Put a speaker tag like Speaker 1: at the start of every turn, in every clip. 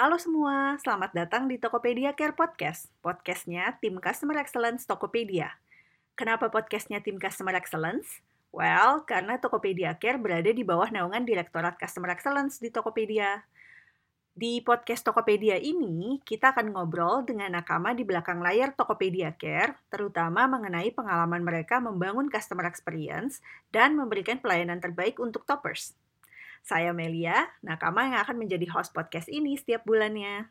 Speaker 1: Halo semua, selamat datang di Tokopedia Care Podcast. Podcastnya tim Customer Excellence Tokopedia. Kenapa podcastnya tim Customer Excellence? Well, karena Tokopedia Care berada di bawah naungan Direktorat Customer Excellence di Tokopedia. Di podcast Tokopedia ini, kita akan ngobrol dengan nakama di belakang layar Tokopedia Care, terutama mengenai pengalaman mereka membangun customer experience dan memberikan pelayanan terbaik untuk toppers. Saya Melia, nakama yang akan menjadi host podcast ini setiap bulannya.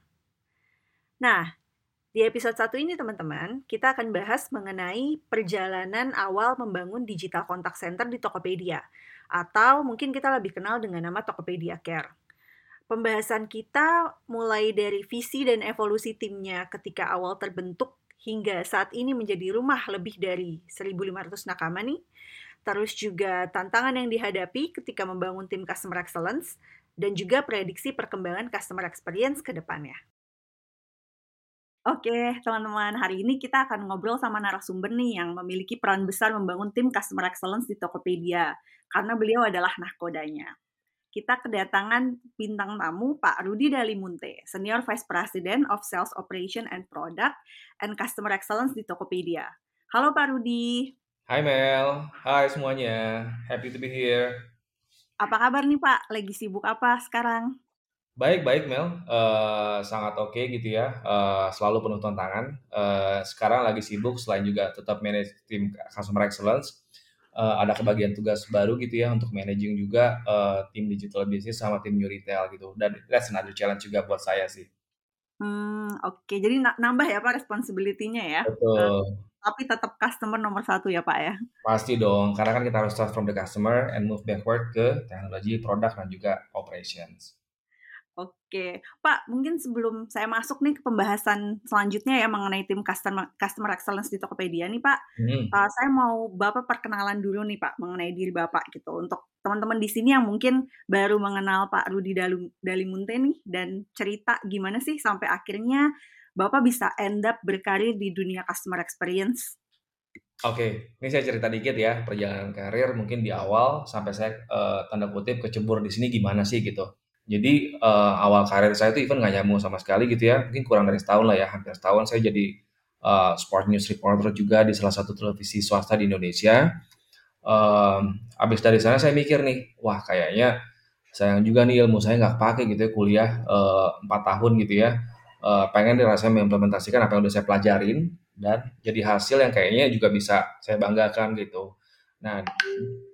Speaker 1: Nah, di episode satu ini teman-teman, kita akan bahas mengenai perjalanan awal membangun digital contact center di Tokopedia. Atau mungkin kita lebih kenal dengan nama Tokopedia Care. Pembahasan kita mulai dari visi dan evolusi timnya ketika awal terbentuk hingga saat ini menjadi rumah lebih dari 1.500 nakama nih terus juga tantangan yang dihadapi ketika membangun tim customer excellence, dan juga prediksi perkembangan customer experience ke depannya. Oke, teman-teman, hari ini kita akan ngobrol sama narasumber nih yang memiliki peran besar membangun tim customer excellence di Tokopedia, karena beliau adalah nahkodanya. Kita kedatangan bintang tamu Pak Rudi Dalimunte, Senior Vice President of Sales Operation and Product and Customer Excellence di Tokopedia. Halo Pak Rudi.
Speaker 2: Hai Mel, hai semuanya. Happy to be here.
Speaker 1: Apa kabar nih Pak? Lagi sibuk apa sekarang?
Speaker 2: Baik, baik Mel. Uh, sangat oke okay gitu ya. Uh, selalu penuh tantangan. Uh, sekarang lagi sibuk selain juga tetap manage tim customer excellence. Uh, ada kebagian tugas baru gitu ya untuk managing juga uh, tim digital business sama tim new retail gitu. Dan that's another challenge juga buat saya sih.
Speaker 1: Hmm, oke. Okay. Jadi nambah ya Pak responsibility-nya ya?
Speaker 2: Betul.
Speaker 1: Tapi tetap customer nomor satu ya Pak ya?
Speaker 2: Pasti dong, karena kan kita harus start from the customer and move backward ke teknologi, produk, dan juga operations.
Speaker 1: Oke, Pak, mungkin sebelum saya masuk nih ke pembahasan selanjutnya ya mengenai tim customer customer excellence di Tokopedia nih, Pak. Hmm. Uh, saya mau Bapak perkenalan dulu nih, Pak, mengenai diri Bapak gitu. Untuk teman-teman di sini yang mungkin baru mengenal Pak Rudi Dalimunte nih dan cerita gimana sih sampai akhirnya Bapak bisa end up berkarir di dunia customer experience?
Speaker 2: Oke, ini saya cerita dikit ya perjalanan karir mungkin di awal sampai saya uh, tanda kutip kecebur di sini gimana sih gitu. Jadi uh, awal karir saya itu even nggak nyambung sama sekali gitu ya, mungkin kurang dari setahun lah ya, hampir setahun saya jadi uh, sport news reporter juga di salah satu televisi swasta di Indonesia. Um, abis dari sana saya mikir nih, wah kayaknya sayang juga nih ilmu saya nggak pakai gitu ya kuliah empat uh, tahun gitu ya uh, pengen rasanya mengimplementasikan apa yang udah saya pelajarin dan jadi hasil yang kayaknya juga bisa saya banggakan gitu. Nah,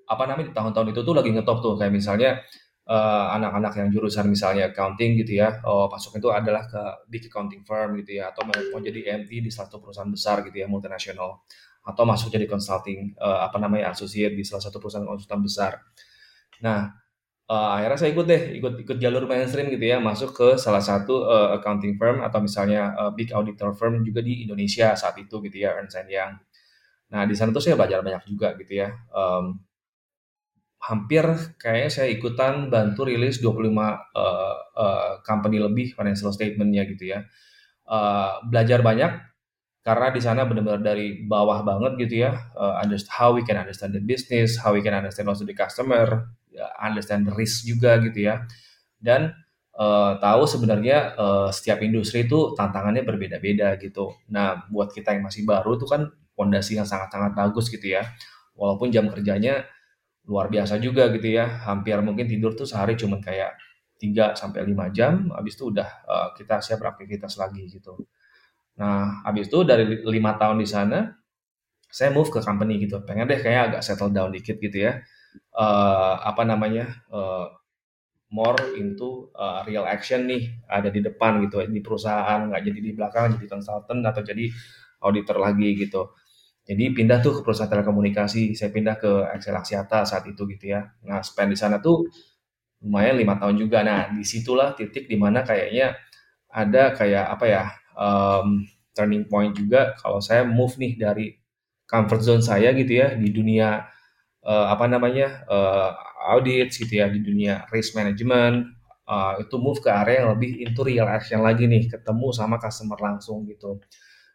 Speaker 2: apa namanya tahun-tahun itu tuh lagi ngetop tuh kayak misalnya anak anak-anak yang jurusan misalnya accounting gitu ya, oh masuk itu adalah ke big accounting firm gitu ya, atau mau jadi MT di satu perusahaan besar gitu ya multinasional, atau masuk jadi consulting uh, apa namanya associate di salah satu perusahaan konsultan besar. Nah, uh, akhirnya saya ikut deh, ikut ikut jalur mainstream gitu ya, masuk ke salah satu uh, accounting firm atau misalnya uh, big auditor firm juga di Indonesia saat itu gitu ya, Ernst Young. Nah di sana tuh saya belajar banyak juga gitu ya. Um, hampir kayaknya saya ikutan bantu rilis 25 uh, uh, company lebih financial statementnya gitu ya. Uh, belajar banyak karena di sana benar-benar dari bawah banget gitu ya, uh, how we can understand the business, how we can understand also the customer, Ya, understand risk juga gitu ya dan uh, tahu sebenarnya uh, setiap industri itu tantangannya berbeda-beda gitu. Nah, buat kita yang masih baru itu kan fondasi yang sangat-sangat bagus gitu ya. Walaupun jam kerjanya luar biasa juga gitu ya. Hampir mungkin tidur tuh sehari cuma kayak 3 sampai 5 jam, habis itu udah uh, kita siap beraktivitas lagi gitu. Nah, habis itu dari lima tahun di sana, saya move ke company gitu. Pengen deh kayak agak settle down dikit gitu ya uh, apa namanya uh, more into uh, real action nih ada di depan gitu di perusahaan nggak jadi di belakang jadi konsultan atau jadi auditor lagi gitu. Jadi pindah tuh ke perusahaan telekomunikasi saya pindah ke Excel Axiata saat itu gitu ya. Nah spend di sana tuh lumayan lima tahun juga. Nah di situlah titik di mana kayaknya ada kayak apa ya um, turning point juga kalau saya move nih dari comfort zone saya gitu ya di dunia uh, apa namanya uh, audit gitu ya di dunia risk management. Uh, itu move ke area yang lebih into real action lagi nih ketemu sama customer langsung gitu.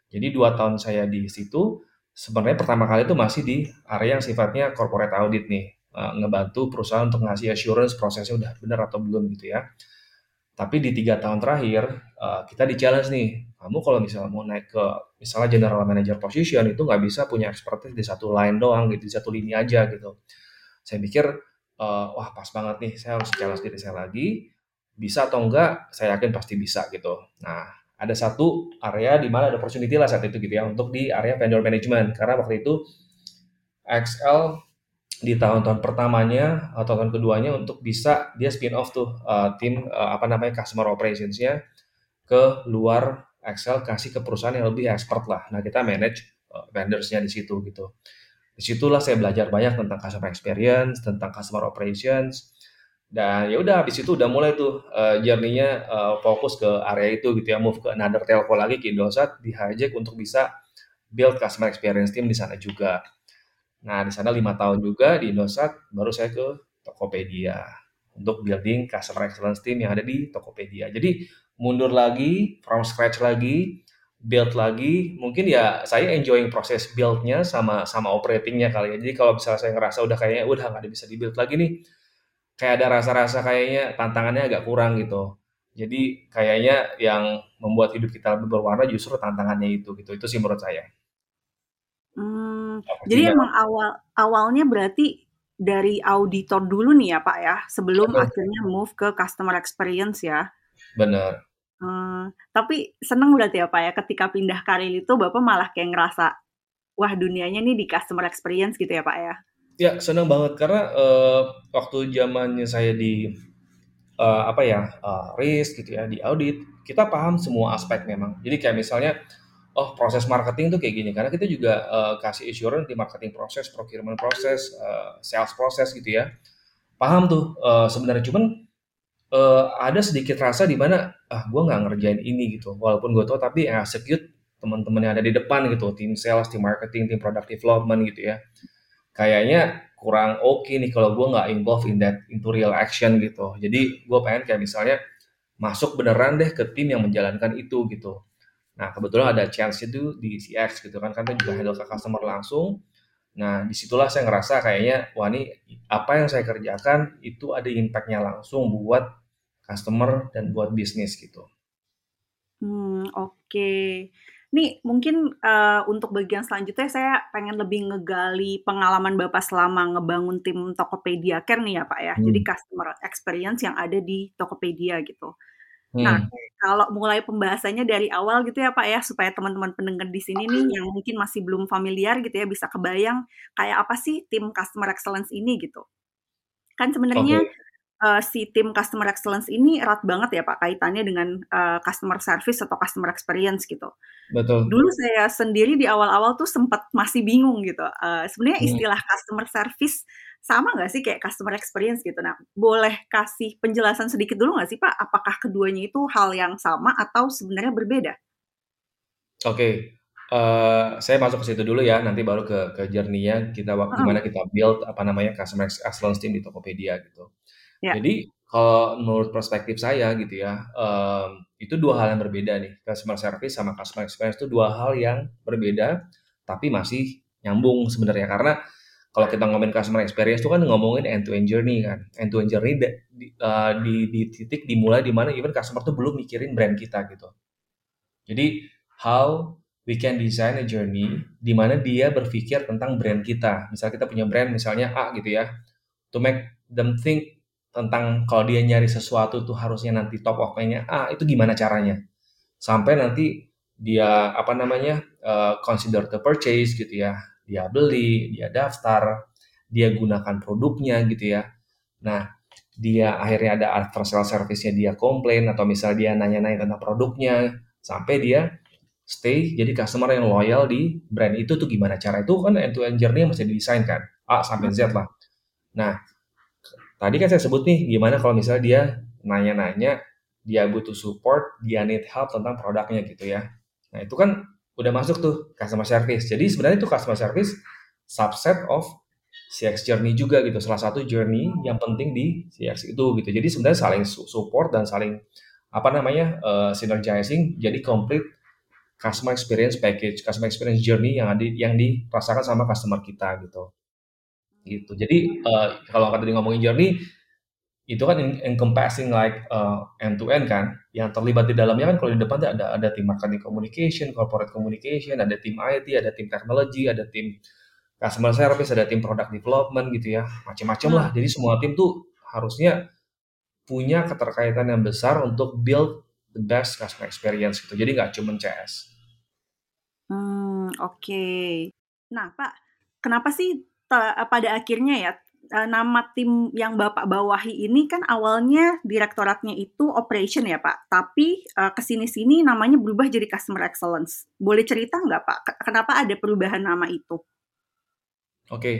Speaker 2: Jadi dua tahun saya di situ sebenarnya pertama kali itu masih di area yang sifatnya corporate audit nih. Uh, ngebantu perusahaan untuk ngasih assurance prosesnya udah benar atau belum gitu ya. Tapi di tiga tahun terakhir, uh, kita di-challenge nih, kamu kalau misalnya mau naik ke misalnya general manager position itu nggak bisa punya expertise di satu line doang gitu, di satu lini aja gitu. Saya mikir, uh, wah pas banget nih, saya harus challenge diri saya lagi, bisa atau enggak, saya yakin pasti bisa gitu. Nah, ada satu area di mana ada opportunity lah saat itu gitu ya, untuk di area vendor management. Karena waktu itu XL di tahun-tahun pertamanya atau tahun keduanya untuk bisa dia spin off tuh uh, tim uh, apa namanya customer operationsnya ke luar Excel kasih ke perusahaan yang lebih expert lah. Nah kita manage uh, vendorsnya di situ gitu. Di situlah saya belajar banyak tentang customer experience, tentang customer operations, dan ya udah habis itu udah mulai tuh uh, journey-nya uh, fokus ke area itu gitu ya, move ke another telco lagi ke Indosat, di hijack untuk bisa build customer experience team di sana juga. Nah, di sana lima tahun juga di Indosat, baru saya ke Tokopedia untuk building customer excellence team yang ada di Tokopedia. Jadi mundur lagi, from scratch lagi, build lagi. Mungkin ya saya enjoying proses buildnya sama sama operatingnya kali ya. Jadi kalau misalnya saya ngerasa udah kayaknya udah nggak bisa dibuild lagi nih, kayak ada rasa-rasa kayaknya tantangannya agak kurang gitu. Jadi kayaknya yang membuat hidup kita lebih berwarna justru tantangannya itu gitu. Itu sih menurut saya.
Speaker 1: Hmm, jadi emang awal awalnya berarti dari auditor dulu nih ya, Pak, ya, sebelum Betul. akhirnya move ke customer experience ya?
Speaker 2: Benar.
Speaker 1: Hmm, tapi seneng berarti ya, Pak, ya, ketika pindah karir itu Bapak malah kayak ngerasa, wah dunianya nih di customer experience gitu ya, Pak, ya?
Speaker 2: Ya, seneng banget karena, uh, waktu zamannya saya di, uh, apa ya, uh, risk gitu ya, di audit, kita paham semua aspek memang. Jadi kayak misalnya oh proses marketing tuh kayak gini karena kita juga uh, kasih assurance di marketing proses, procurement proses, uh, sales proses gitu ya. Paham tuh uh, sebenarnya cuman uh, ada sedikit rasa di mana ah gue nggak ngerjain ini gitu. Walaupun gue tahu tapi yang execute teman-teman yang ada di depan gitu, tim sales, tim marketing, tim product development gitu ya. Kayaknya kurang oke okay nih kalau gue nggak involve in that into real action gitu. Jadi gue pengen kayak misalnya masuk beneran deh ke tim yang menjalankan itu gitu Nah, kebetulan ada chance itu di CX gitu kan, kan juga handle ke customer langsung. Nah, di situlah saya ngerasa kayaknya, wah ini apa yang saya kerjakan itu ada impact-nya langsung buat customer dan buat bisnis gitu.
Speaker 1: Hmm, oke. Nih mungkin uh, untuk bagian selanjutnya saya pengen lebih ngegali pengalaman Bapak selama ngebangun tim Tokopedia Care nih ya Pak ya. Hmm. Jadi customer experience yang ada di Tokopedia gitu. Nah, hmm. kalau mulai pembahasannya dari awal gitu ya Pak ya, supaya teman-teman pendengar di sini nih yang mungkin masih belum familiar gitu ya, bisa kebayang kayak apa sih tim customer excellence ini gitu. Kan sebenarnya okay. Uh, si tim customer excellence ini erat banget ya Pak kaitannya dengan uh, customer service atau customer experience gitu.
Speaker 2: Betul.
Speaker 1: Dulu saya sendiri di awal-awal tuh sempat masih bingung gitu. Uh, sebenarnya hmm. istilah customer service sama nggak sih kayak customer experience gitu? Nah, boleh kasih penjelasan sedikit dulu nggak sih Pak? Apakah keduanya itu hal yang sama atau sebenarnya berbeda?
Speaker 2: Oke, okay. uh, saya masuk ke situ dulu ya, nanti baru ke ke journey-nya kita uh -huh. gimana kita build apa namanya customer excellence team di Tokopedia gitu. Ya. Jadi kalau menurut perspektif saya gitu ya, um, itu dua hal yang berbeda nih. Customer service sama customer experience itu dua hal yang berbeda, tapi masih nyambung sebenarnya karena kalau kita ngomongin customer experience itu kan ngomongin end to end journey kan. End to end journey di, uh, di, di titik dimulai di mana even customer tuh belum mikirin brand kita gitu. Jadi how we can design a journey di mana dia berpikir tentang brand kita. Misalnya kita punya brand misalnya A gitu ya. To make them think tentang kalau dia nyari sesuatu tuh harusnya nanti top of mind-nya A itu gimana caranya. Sampai nanti dia apa namanya uh, consider the purchase gitu ya dia beli, dia daftar, dia gunakan produknya gitu ya. Nah, dia akhirnya ada after sale service-nya dia komplain atau misalnya dia nanya-nanya tentang produknya sampai dia stay jadi customer yang loyal di brand itu tuh gimana cara itu kan end to end journey masih didesain kan A sampai Z lah. Nah, tadi kan saya sebut nih gimana kalau misalnya dia nanya-nanya dia butuh support, dia need help tentang produknya gitu ya. Nah, itu kan udah masuk tuh customer service. Jadi sebenarnya itu customer service subset of CX journey juga gitu. Salah satu journey yang penting di CX itu gitu. Jadi sebenarnya saling support dan saling apa namanya uh, synergizing jadi complete customer experience package, customer experience journey yang ada yang dirasakan sama customer kita gitu. Gitu. Jadi uh, kalau tadi ngomongin journey itu kan encompassing like uh, end to end kan yang terlibat di dalamnya kan kalau di depan ada ada tim marketing communication corporate communication ada tim IT ada tim teknologi ada tim customer service ada tim product development gitu ya macam-macam lah hmm. jadi semua tim tuh harusnya punya keterkaitan yang besar untuk build the best customer experience gitu jadi nggak cuma CS.
Speaker 1: Hmm oke. Okay. Nah Pak, kenapa sih pada akhirnya ya uh, nama tim yang Bapak bawahi ini kan awalnya direktoratnya itu operation ya Pak, tapi uh, ke sini-sini namanya berubah jadi customer excellence. Boleh cerita nggak Pak, kenapa ada perubahan nama itu?
Speaker 2: Oke, okay.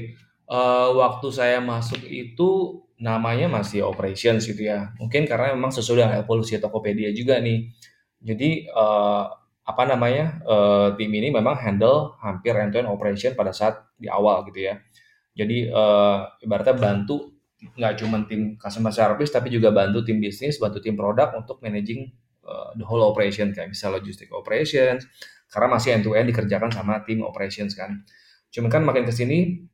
Speaker 2: uh, waktu saya masuk itu namanya masih operations gitu ya. Mungkin karena memang sesuai dengan evolusi Tokopedia juga nih. Jadi uh, apa namanya uh, tim ini memang handle hampir end-to-end operation pada saat di awal gitu ya. Jadi uh, ibaratnya bantu nggak cuma tim customer service tapi juga bantu tim bisnis, bantu tim produk untuk managing uh, the whole operation kayak bisa logistic operations karena masih end to end dikerjakan sama tim operations kan. Cuman kan makin ke sini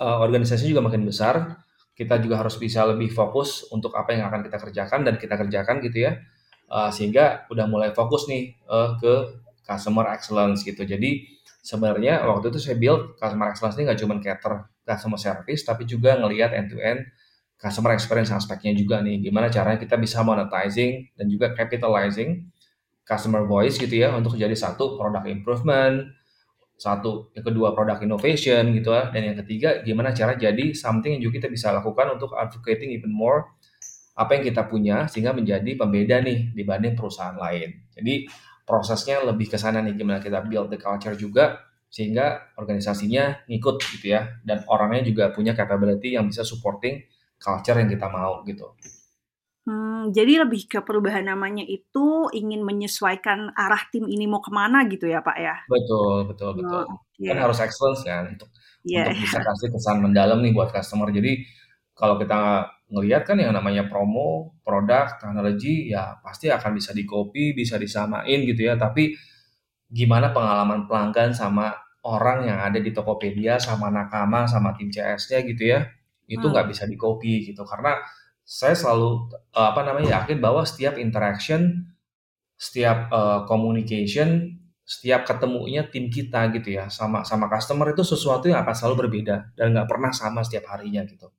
Speaker 2: uh, organisasi juga makin besar, kita juga harus bisa lebih fokus untuk apa yang akan kita kerjakan dan kita kerjakan gitu ya. Uh, sehingga udah mulai fokus nih uh, ke customer excellence gitu. Jadi sebenarnya waktu itu saya build customer excellence ini nggak cuma cater customer service, tapi juga ngelihat end-to-end customer experience aspeknya juga nih. Gimana caranya kita bisa monetizing dan juga capitalizing customer voice gitu ya untuk jadi satu product improvement, satu yang kedua product innovation gitu ya, dan yang ketiga gimana cara jadi something yang juga kita bisa lakukan untuk advocating even more apa yang kita punya sehingga menjadi pembeda nih dibanding perusahaan lain. Jadi prosesnya lebih ke sana nih gimana kita build the culture juga sehingga organisasinya ngikut gitu ya dan orangnya juga punya capability yang bisa supporting culture yang kita mau gitu.
Speaker 1: Hmm, jadi lebih ke perubahan namanya itu ingin menyesuaikan arah tim ini mau ke mana gitu ya Pak ya?
Speaker 2: Betul, betul, oh, betul. Okay. Kan harus excellence kan untuk, yeah. untuk bisa kasih kesan mendalam nih buat customer. Jadi kalau kita ngelihat kan yang namanya promo, produk, teknologi ya pasti akan bisa di copy, bisa disamain gitu ya. Tapi gimana pengalaman pelanggan sama orang yang ada di Tokopedia sama nakama sama tim CS-nya gitu ya itu hmm. nggak hmm. bisa di copy gitu karena saya selalu uh, apa namanya yakin bahwa setiap interaction setiap uh, communication setiap ketemunya tim kita gitu ya sama sama customer itu sesuatu yang akan selalu berbeda dan nggak pernah sama setiap harinya gitu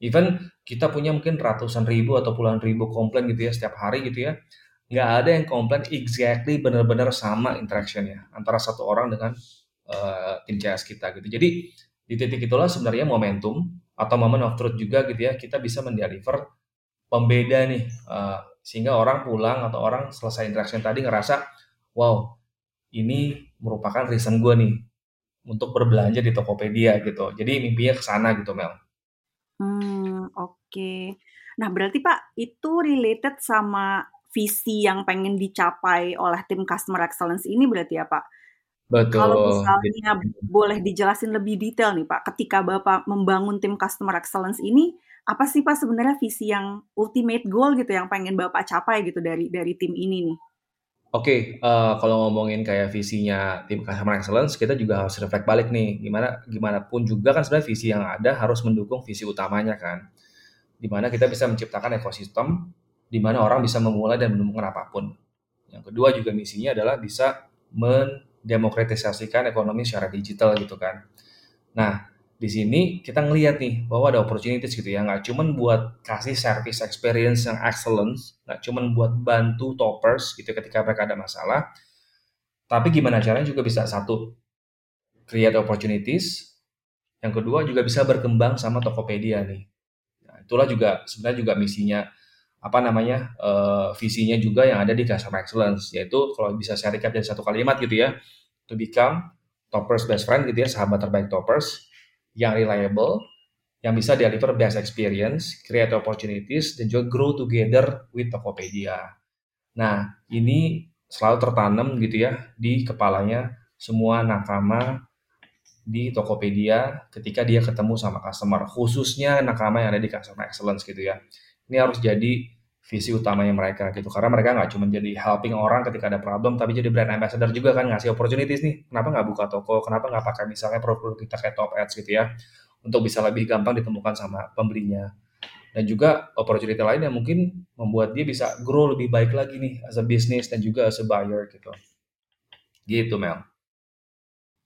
Speaker 2: even kita punya mungkin ratusan ribu atau puluhan ribu komplain gitu ya setiap hari gitu ya nggak ada yang komplain exactly benar-benar sama interactionnya antara satu orang dengan uh, tim CS kita gitu. Jadi di titik itulah sebenarnya momentum atau moment of truth juga gitu ya kita bisa mendeliver pembeda nih uh, sehingga orang pulang atau orang selesai interaction tadi ngerasa wow ini merupakan reason gue nih untuk berbelanja di Tokopedia gitu. Jadi mimpinya ke sana gitu Mel.
Speaker 1: Hmm, oke. Okay. Nah, berarti Pak itu related sama visi yang pengen dicapai oleh tim customer excellence ini berarti ya Pak?
Speaker 2: Betul.
Speaker 1: Kalau misalnya boleh dijelasin lebih detail nih Pak, ketika Bapak membangun tim customer excellence ini, apa sih Pak sebenarnya visi yang ultimate goal gitu yang pengen Bapak capai gitu dari dari tim ini nih?
Speaker 2: Oke, okay, uh, eh, kalau ngomongin kayak visinya tim customer excellence, kita juga harus reflect balik nih, gimana gimana pun juga kan sebenarnya visi yang ada harus mendukung visi utamanya kan, di mana kita bisa menciptakan ekosistem di mana orang bisa memulai dan menemukan apa pun. Yang kedua juga misinya adalah bisa men demokratisasikan ekonomi secara digital gitu kan. Nah, di sini kita ngelihat nih bahwa ada opportunities gitu ya, nggak cuman buat kasih service experience yang excellent, nggak cuman buat bantu toppers gitu ketika mereka ada masalah, tapi gimana caranya juga bisa satu create opportunities, yang kedua juga bisa berkembang sama Tokopedia nih. Nah, itulah juga sebenarnya juga misinya apa namanya uh, visinya juga yang ada di customer excellence yaitu kalau bisa saya recap dari satu kalimat gitu ya to become toppers best friend gitu ya sahabat terbaik toppers yang reliable yang bisa deliver best experience, create opportunities, dan juga grow together with Tokopedia. Nah, ini selalu tertanam gitu ya di kepalanya semua nakama di Tokopedia ketika dia ketemu sama customer, khususnya nakama yang ada di customer excellence gitu ya ini harus jadi visi utamanya mereka gitu karena mereka nggak cuma jadi helping orang ketika ada problem tapi jadi brand ambassador juga kan ngasih opportunities nih kenapa nggak buka toko kenapa nggak pakai misalnya produk-produk kita kayak top ads gitu ya untuk bisa lebih gampang ditemukan sama pembelinya dan juga opportunity lain yang mungkin membuat dia bisa grow lebih baik lagi nih as a business dan juga as a buyer gitu. Gitu Mel.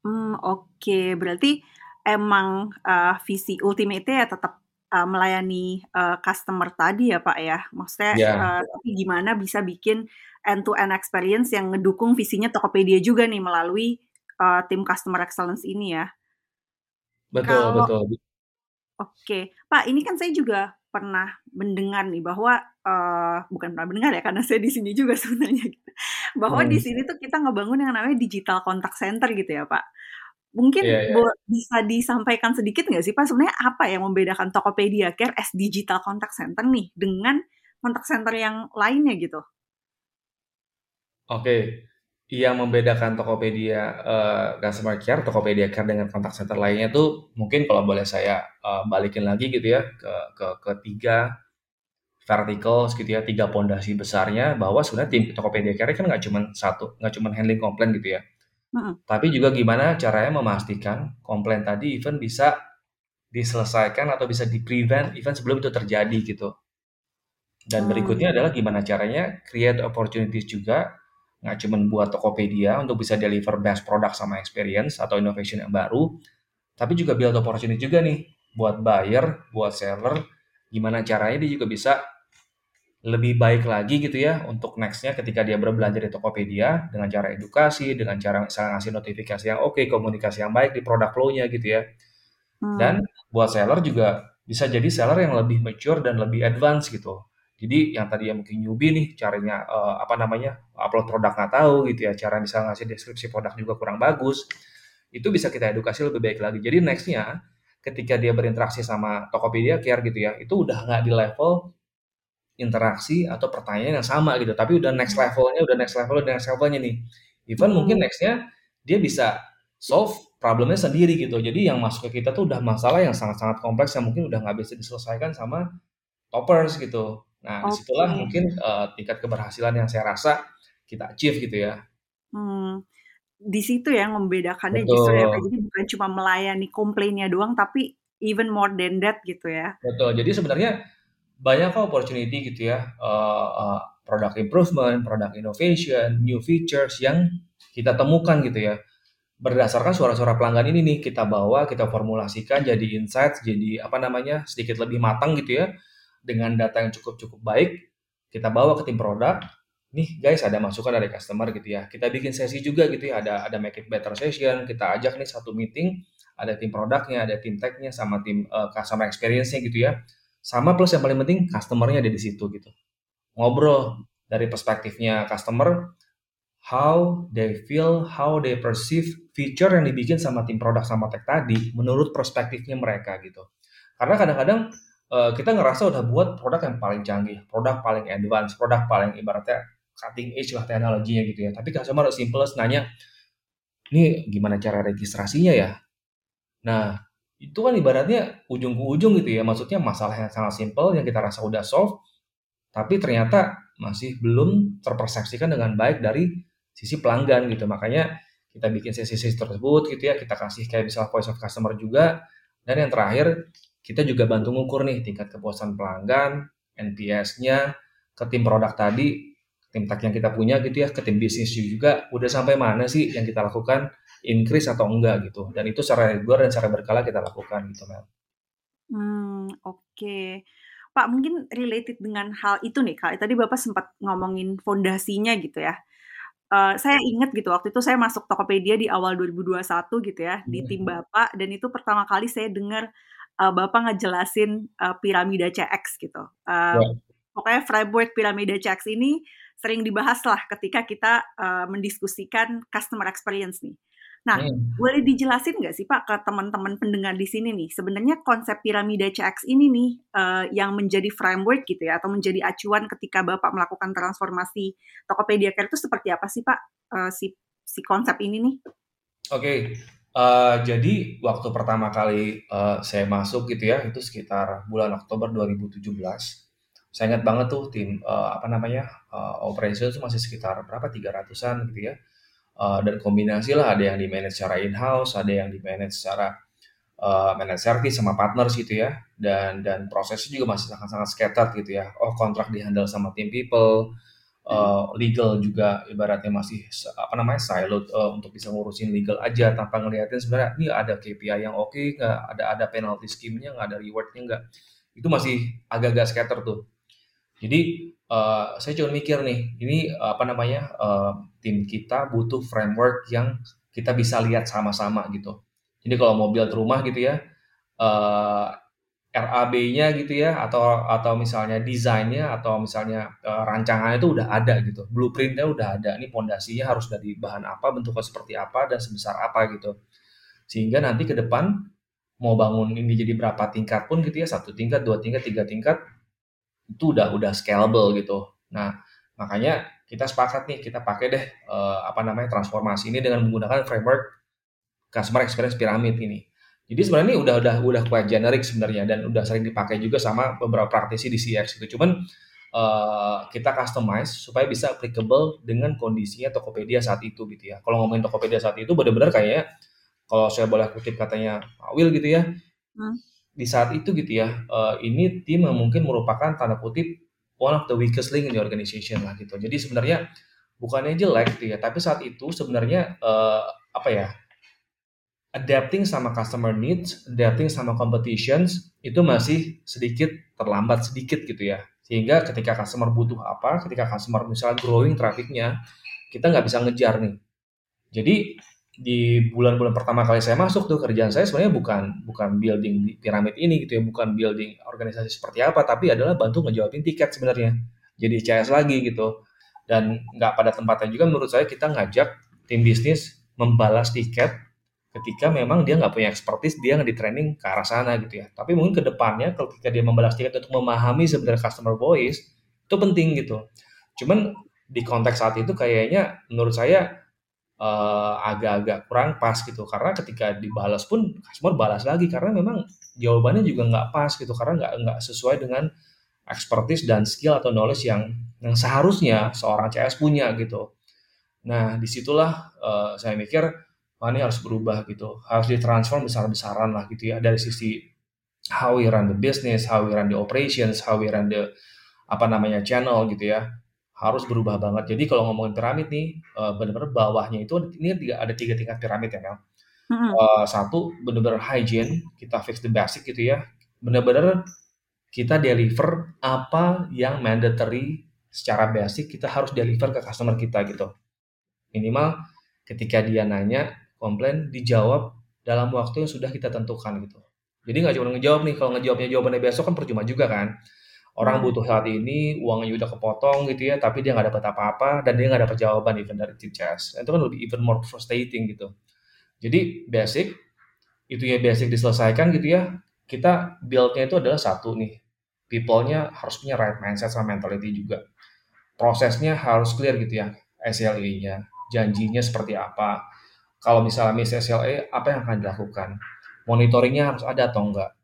Speaker 1: Hmm, oke. Berarti emang uh, visi ultimate ya tetap uh, melayani uh, customer tadi ya Pak ya. Maksudnya
Speaker 2: Ya.
Speaker 1: uh, tapi gimana bisa bikin end to end experience yang ngedukung visinya Tokopedia juga nih melalui uh, tim customer excellence ini ya.
Speaker 2: Betul,
Speaker 1: Kalau
Speaker 2: betul.
Speaker 1: Oke, Pak, ini kan saya juga pernah mendengar nih bahwa uh, bukan pernah mendengar ya karena saya di sini juga sebenarnya gitu. Bahwa di
Speaker 2: Hmm.
Speaker 1: sini tuh kita ngebangun yang namanya digital contact center gitu ya, Pak. Mungkin
Speaker 2: Iya, iya.
Speaker 1: bo- bisa disampaikan sedikit nggak sih Pak sebenarnya apa yang membedakan Tokopedia Care as digital contact center nih dengan contact center yang lainnya gitu?
Speaker 2: Oke, yang membedakan Tokopedia eh, Customer Care, Tokopedia Care dengan kontak center lainnya tuh mungkin kalau boleh saya eh, balikin lagi gitu ya ke ke ke tiga verticals gitu ya, tiga pondasi besarnya bahwa sebenarnya tim Tokopedia Care kan nggak cuma satu, nggak cuma handling komplain gitu ya, Tapi juga gimana caranya memastikan komplain tadi even bisa diselesaikan atau bisa di-prevent even sebelum itu terjadi gitu. Dan
Speaker 1: Hmm.
Speaker 2: berikutnya adalah gimana caranya create opportunities juga, nggak cuma buat Tokopedia untuk bisa deliver best product sama experience atau innovation yang baru, tapi juga build opportunity juga nih buat buyer, buat seller, gimana caranya dia juga bisa lebih baik lagi gitu ya untuk nextnya ketika dia berbelanja di Tokopedia dengan cara edukasi, dengan cara misalnya ngasih notifikasi yang oke, komunikasi yang baik di produk flow-nya gitu ya. Dan
Speaker 1: Hmm.
Speaker 2: buat seller juga bisa jadi seller yang lebih mature dan lebih advance gitu. Jadi yang tadi yang mungkin newbie nih caranya eh, apa namanya upload produk nggak tahu gitu ya, cara misalnya ngasih deskripsi produk juga kurang bagus, itu bisa kita edukasi lebih baik lagi. Jadi nextnya ketika dia berinteraksi sama Tokopedia Care gitu ya, itu udah nggak di level interaksi atau pertanyaan yang sama gitu, tapi udah next levelnya, udah next level, udah next levelnya nih. Even mungkin
Speaker 1: Hmm.
Speaker 2: nextnya dia bisa solve problemnya sendiri gitu. Jadi yang masuk ke kita tuh udah masalah yang sangat-sangat kompleks yang mungkin udah nggak bisa diselesaikan sama toppers gitu. Nah, di situlah
Speaker 1: Oke.
Speaker 2: mungkin eh, tingkat keberhasilan yang saya rasa kita achieve gitu ya.
Speaker 1: Hmm. Di situ ya membedakannya justru ya.
Speaker 2: Betul,
Speaker 1: Jadi bukan cuma melayani komplainnya doang, tapi even more than that gitu ya.
Speaker 2: betul. Jadi sebenarnya banyak kok opportunity gitu ya, eh, eh, product improvement, product innovation, new features yang kita temukan gitu ya. Berdasarkan suara-suara pelanggan ini nih kita bawa, kita formulasikan jadi insights, jadi apa namanya sedikit lebih matang gitu ya, dengan data yang cukup-cukup baik. Kita bawa ke tim produk. Nih guys ada masukan dari customer gitu ya. Kita bikin sesi juga gitu ya. Ada ada make it better session. Kita ajak nih satu meeting. Ada tim produknya, ada tim tech-nya, sama tim eh, customer experience-nya gitu ya. Sama plus yang paling penting customer-nya ada di situ gitu. Ngobrol dari perspektifnya customer, how they feel, how they perceive feature yang dibikin sama tim produk sama tech tadi menurut perspektifnya mereka gitu. Karena kadang-kadang eh, kita ngerasa udah buat produk yang paling canggih, produk paling advance, produk paling ibaratnya cutting edge lah teknologinya gitu ya. Tapi customer simple nanya, ini gimana cara registrasinya ya? Nah, itu kan ibaratnya ujung ke ujung gitu ya. Maksudnya masalah yang sangat simple yang kita rasa udah solve, tapi ternyata masih belum terpersepsikan dengan baik dari sisi pelanggan gitu. Makanya kita bikin sesi-sesi tersebut gitu ya, kita kasih kayak misalnya voice of customer juga. Dan yang terakhir, kita juga bantu ngukur nih tingkat kepuasan pelanggan, NPS-nya, ke tim produk tadi, tim tech yang kita punya gitu ya, ke tim bisnis juga, udah sampai mana sih yang kita lakukan, increase atau enggak gitu. Dan itu secara reguler dan secara berkala kita lakukan gitu, Mel.
Speaker 1: Hmm, oke. Pak, mungkin related dengan hal itu nih, Kak. Tadi Bapak sempat ngomongin fondasinya gitu ya. Eh, saya ingat gitu waktu itu saya masuk Tokopedia di awal 2021 gitu ya di tim
Speaker 2: Hmm.
Speaker 1: Bapak dan itu pertama kali saya dengar eh, Bapak ngejelasin eh, piramida CX gitu. Eh,
Speaker 2: Ya.
Speaker 1: pokoknya framework piramida CX ini sering dibahas lah ketika kita eh, mendiskusikan customer experience nih. Nah,
Speaker 2: Hmm.
Speaker 1: boleh dijelasin nggak sih Pak ke teman-teman pendengar di sini nih, sebenarnya konsep piramida CX ini nih eh, yang menjadi framework gitu ya, atau menjadi acuan ketika Bapak melakukan transformasi Tokopedia Care itu seperti apa sih Pak eh, si si konsep ini nih?
Speaker 2: Oke, eh, jadi waktu pertama kali eh, saya masuk gitu ya, itu sekitar bulan Oktober 2017. Saya ingat banget tuh tim eh, apa namanya eh, operation itu masih sekitar berapa 300-an gitu ya. Eh, dan kombinasi lah ada yang di manage secara in-house, ada yang di manage secara uh, managed service sama partners gitu ya. Dan dan prosesnya juga masih sangat-sangat scattered gitu ya. Oh kontrak dihandle sama tim people uh, legal juga ibaratnya masih apa namanya siloed uh, untuk bisa ngurusin legal aja tanpa ngeliatin sebenarnya ini ada KPI yang oke okay, nggak? Ada ada penalty scheme-nya nggak? Ada rewardnya nggak? Itu masih agak-agak scatter tuh. Jadi uh, saya cuma mikir nih ini apa namanya uh, tim kita butuh framework yang kita bisa lihat sama-sama gitu. Jadi kalau mau build rumah gitu ya, uh, eh, RAB-nya gitu ya, atau atau misalnya desainnya atau misalnya uh, rancangannya itu udah ada gitu, blueprintnya udah ada. Ini pondasinya harus dari bahan apa, bentuknya seperti apa dan sebesar apa gitu. Sehingga nanti ke depan mau bangun ini jadi berapa tingkat pun gitu ya, satu tingkat, dua tingkat, tiga tingkat, itu udah udah scalable gitu. Nah makanya kita sepakat nih kita pakai deh uh, apa namanya transformasi ini dengan menggunakan framework customer experience pyramid ini. Jadi sebenarnya ini udah udah udah quite generic sebenarnya dan udah sering dipakai juga sama beberapa praktisi di CX gitu. Cuman uh, kita customize supaya bisa applicable dengan kondisinya Tokopedia saat itu gitu ya. Kalau ngomongin Tokopedia saat itu benar-benar kayaknya kalau saya boleh kutip katanya Pak Will gitu ya. Hmm. Di saat itu gitu ya, uh, ini tim yang mungkin merupakan tanda kutip one of the weakest link in the organization lah gitu. Jadi sebenarnya bukannya jelek gitu ya, tapi saat itu sebenarnya uh, apa ya? adapting sama customer needs, adapting sama competitions itu masih sedikit terlambat sedikit gitu ya. Sehingga ketika customer butuh apa, ketika customer misalnya growing trafficnya, kita nggak bisa ngejar nih. Jadi di bulan-bulan pertama kali saya masuk tuh kerjaan saya sebenarnya bukan bukan building piramid ini gitu ya, bukan building organisasi seperti apa, tapi adalah bantu ngejawabin tiket sebenarnya. Jadi CS lagi gitu. Dan nggak pada tempatnya juga menurut saya kita ngajak tim bisnis membalas tiket ketika memang dia nggak punya expertise, dia nggak di training ke arah sana gitu ya. Tapi mungkin ke depannya ketika dia membalas tiket untuk memahami sebenarnya customer voice, itu penting gitu. Cuman di konteks saat itu kayaknya menurut saya uh, agak-agak kurang pas gitu. Karena ketika dibalas pun customer balas lagi. Karena memang jawabannya juga nggak pas gitu. Karena nggak nggak sesuai dengan expertise dan skill atau knowledge yang yang seharusnya seorang CS punya gitu. Nah di situlah uh, saya mikir wah ini harus berubah gitu. Harus ditransform besar-besaran lah gitu ya. Dari sisi how we run the business, how we run the operations, how we run the apa namanya channel gitu ya harus berubah banget. Jadi kalau ngomongin piramid nih, uh, benar-benar bawahnya itu ini tiga, ada tiga tingkat piramid ya Mel. Mm-hmm. Uh, satu benar-benar hygiene, kita fix the basic gitu ya. Benar-benar kita deliver apa yang mandatory secara basic kita harus deliver ke customer kita gitu. Minimal ketika dia nanya, komplain dijawab dalam waktu yang sudah kita tentukan gitu. Jadi nggak cuma ngejawab nih, kalau ngejawabnya jawabannya besok kan percuma juga kan. Orang hmm. butuh saat ini, uangnya udah kepotong gitu ya, tapi dia nggak dapat apa-apa dan dia nggak dapat jawaban even dari tim chess. Itu kan lebih even more frustrating gitu. Jadi basic, itu ya basic diselesaikan gitu ya. Kita build-nya itu adalah satu nih. People-nya harus punya right mindset sama mentality juga. Prosesnya harus clear gitu ya. SLA-nya, janjinya seperti apa. Kalau misalnya miss SLA, apa yang akan dilakukan? Monitoringnya harus ada atau enggak?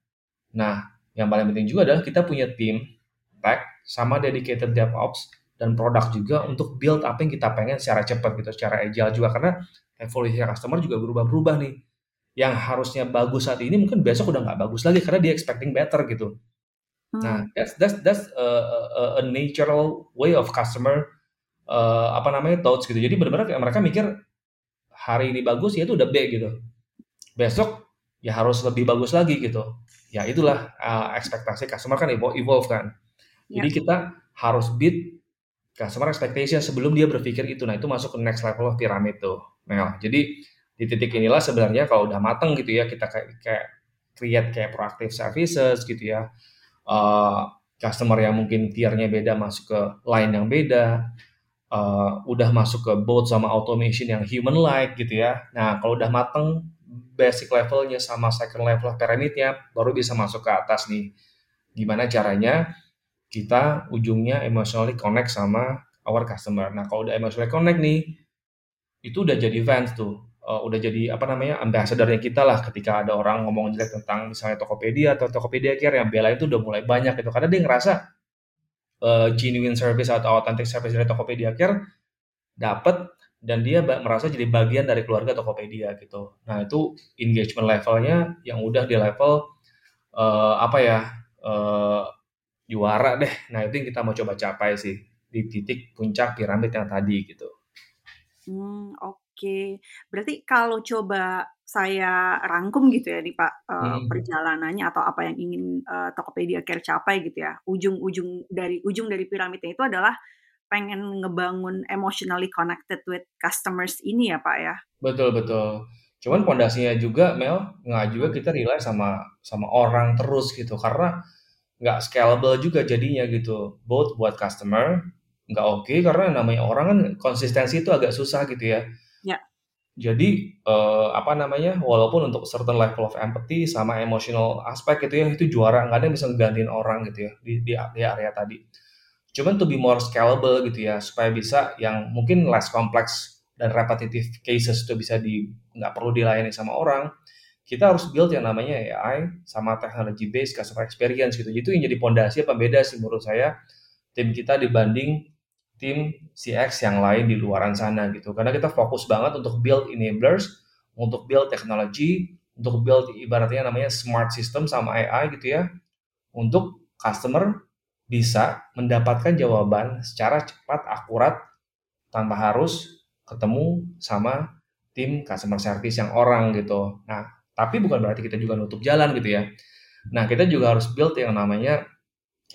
Speaker 2: Nah, yang paling penting juga adalah kita punya tim tech sama dedicated DevOps dan produk juga untuk build apa yang kita pengen secara cepat gitu, secara agile juga karena evolusi customer juga berubah-berubah nih. Yang harusnya bagus saat ini mungkin besok udah nggak bagus lagi karena dia expecting better gitu. Hmm. Nah, that's that's that's a, a, a natural way of customer uh, apa namanya thoughts gitu. Jadi benar-benar mereka mikir hari ini bagus ya itu udah B gitu. Besok ya harus lebih bagus lagi gitu. Ya itulah uh, ekspektasi customer kan evolve kan. Jadi ya. kita harus beat customer expectation sebelum dia berpikir itu. Nah, itu masuk ke next level of pyramid tuh. Nah, jadi di titik inilah sebenarnya kalau udah mateng gitu ya, kita kayak, kayak create kayak proactive services gitu ya. Uh, customer yang mungkin tiernya beda masuk ke line yang beda. Uh, udah masuk ke boat sama automation yang human like gitu ya. Nah, kalau udah mateng basic levelnya sama second level pyramidnya baru bisa masuk ke atas nih. Gimana caranya kita ujungnya emotionally connect sama our customer. Nah, kalau udah emotionally connect nih, itu udah jadi fans tuh. Uh, udah jadi apa namanya ambassadornya kita lah ketika ada orang ngomong jelek tentang misalnya Tokopedia atau Tokopedia Care yang bela itu udah mulai banyak gitu karena dia ngerasa uh, genuine service atau authentic service dari Tokopedia Care dapat dan dia merasa jadi bagian dari keluarga Tokopedia gitu. Nah itu engagement levelnya yang udah di level uh, apa ya juara deh. Nah itu yang kita mau coba capai sih di titik puncak piramid yang tadi gitu.
Speaker 1: Hmm, oke. Berarti kalau coba saya rangkum gitu ya nih Pak, uh, hmm. perjalanannya atau apa yang ingin uh, Tokopedia Care capai gitu ya. Ujung-ujung dari ujung dari piramidnya itu adalah pengen ngebangun emotionally connected with customers ini ya Pak ya?
Speaker 2: Betul betul. Cuman pondasinya juga Mel nggak juga kita rely sama sama orang terus gitu karena nggak scalable juga jadinya gitu. Both buat customer nggak oke okay, karena namanya orang kan konsistensi itu agak susah gitu ya.
Speaker 1: Ya.
Speaker 2: Jadi uh, apa namanya walaupun untuk certain level of empathy sama emotional aspek gitu ya itu juara nggak ada yang bisa ngegantiin orang gitu ya di, di, di area tadi. Cuman to be more scalable gitu ya, supaya bisa yang mungkin less complex dan repetitive cases itu bisa di nggak perlu dilayani sama orang. Kita harus build yang namanya AI sama technology based customer experience gitu. Itu yang jadi pondasi pembeda sih menurut saya tim kita dibanding tim CX yang lain di luaran sana gitu. Karena kita fokus banget untuk build enablers, untuk build teknologi, untuk build ibaratnya namanya smart system sama AI gitu ya. Untuk customer bisa mendapatkan jawaban secara cepat, akurat, tanpa harus ketemu sama tim customer service yang orang gitu. Nah, tapi bukan berarti kita juga nutup jalan gitu ya. Nah, kita juga harus build yang namanya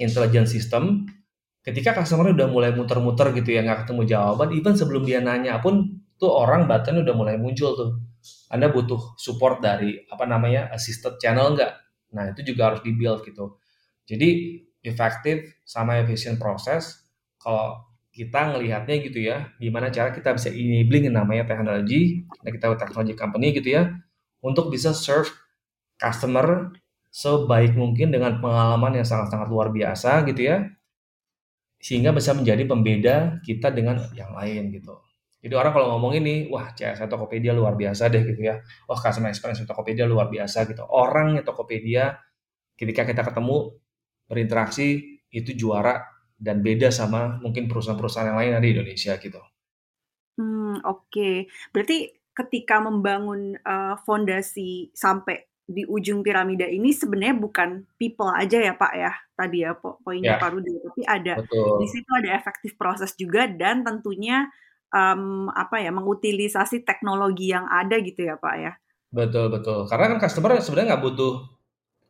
Speaker 2: intelligence system. Ketika customer udah mulai muter-muter gitu ya, nggak ketemu jawaban, even sebelum dia nanya pun, tuh orang button udah mulai muncul tuh. Anda butuh support dari apa namanya assisted channel nggak? Nah, itu juga harus di-build gitu. Jadi efektif sama efisien proses kalau kita ngelihatnya gitu ya gimana cara kita bisa enabling yang namanya teknologi nah kita teknologi company gitu ya untuk bisa serve customer sebaik mungkin dengan pengalaman yang sangat-sangat luar biasa gitu ya sehingga bisa menjadi pembeda kita dengan yang lain gitu jadi orang kalau ngomong ini wah CS Tokopedia luar biasa deh gitu ya wah customer experience Tokopedia luar biasa gitu orangnya Tokopedia ketika kita ketemu berinteraksi itu juara dan beda sama mungkin perusahaan-perusahaan yang lain ada di Indonesia gitu.
Speaker 1: Hmm, oke. Okay. Berarti ketika membangun uh, fondasi sampai di ujung piramida ini sebenarnya bukan people aja ya Pak ya tadi ya po poinnya ya. Pak Rudi tapi ada Betul. di situ ada efektif proses juga dan tentunya um, apa ya mengutilisasi teknologi yang ada gitu ya Pak ya
Speaker 2: betul betul karena kan customer sebenarnya nggak butuh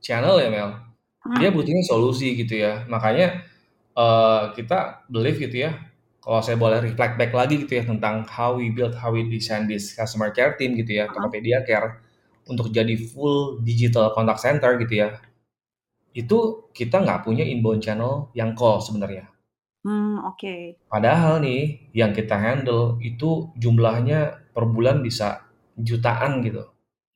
Speaker 2: channel ya Mel dia butuhnya solusi gitu ya. Makanya uh, kita believe gitu ya. Kalau saya boleh reflect back lagi gitu ya tentang how we build, how we design this customer care team gitu ya, Tokopedia Care untuk jadi full digital contact center gitu ya. Itu kita nggak punya inbound channel yang call sebenarnya.
Speaker 1: Hmm, oke. Okay.
Speaker 2: Padahal nih yang kita handle itu jumlahnya per bulan bisa jutaan gitu.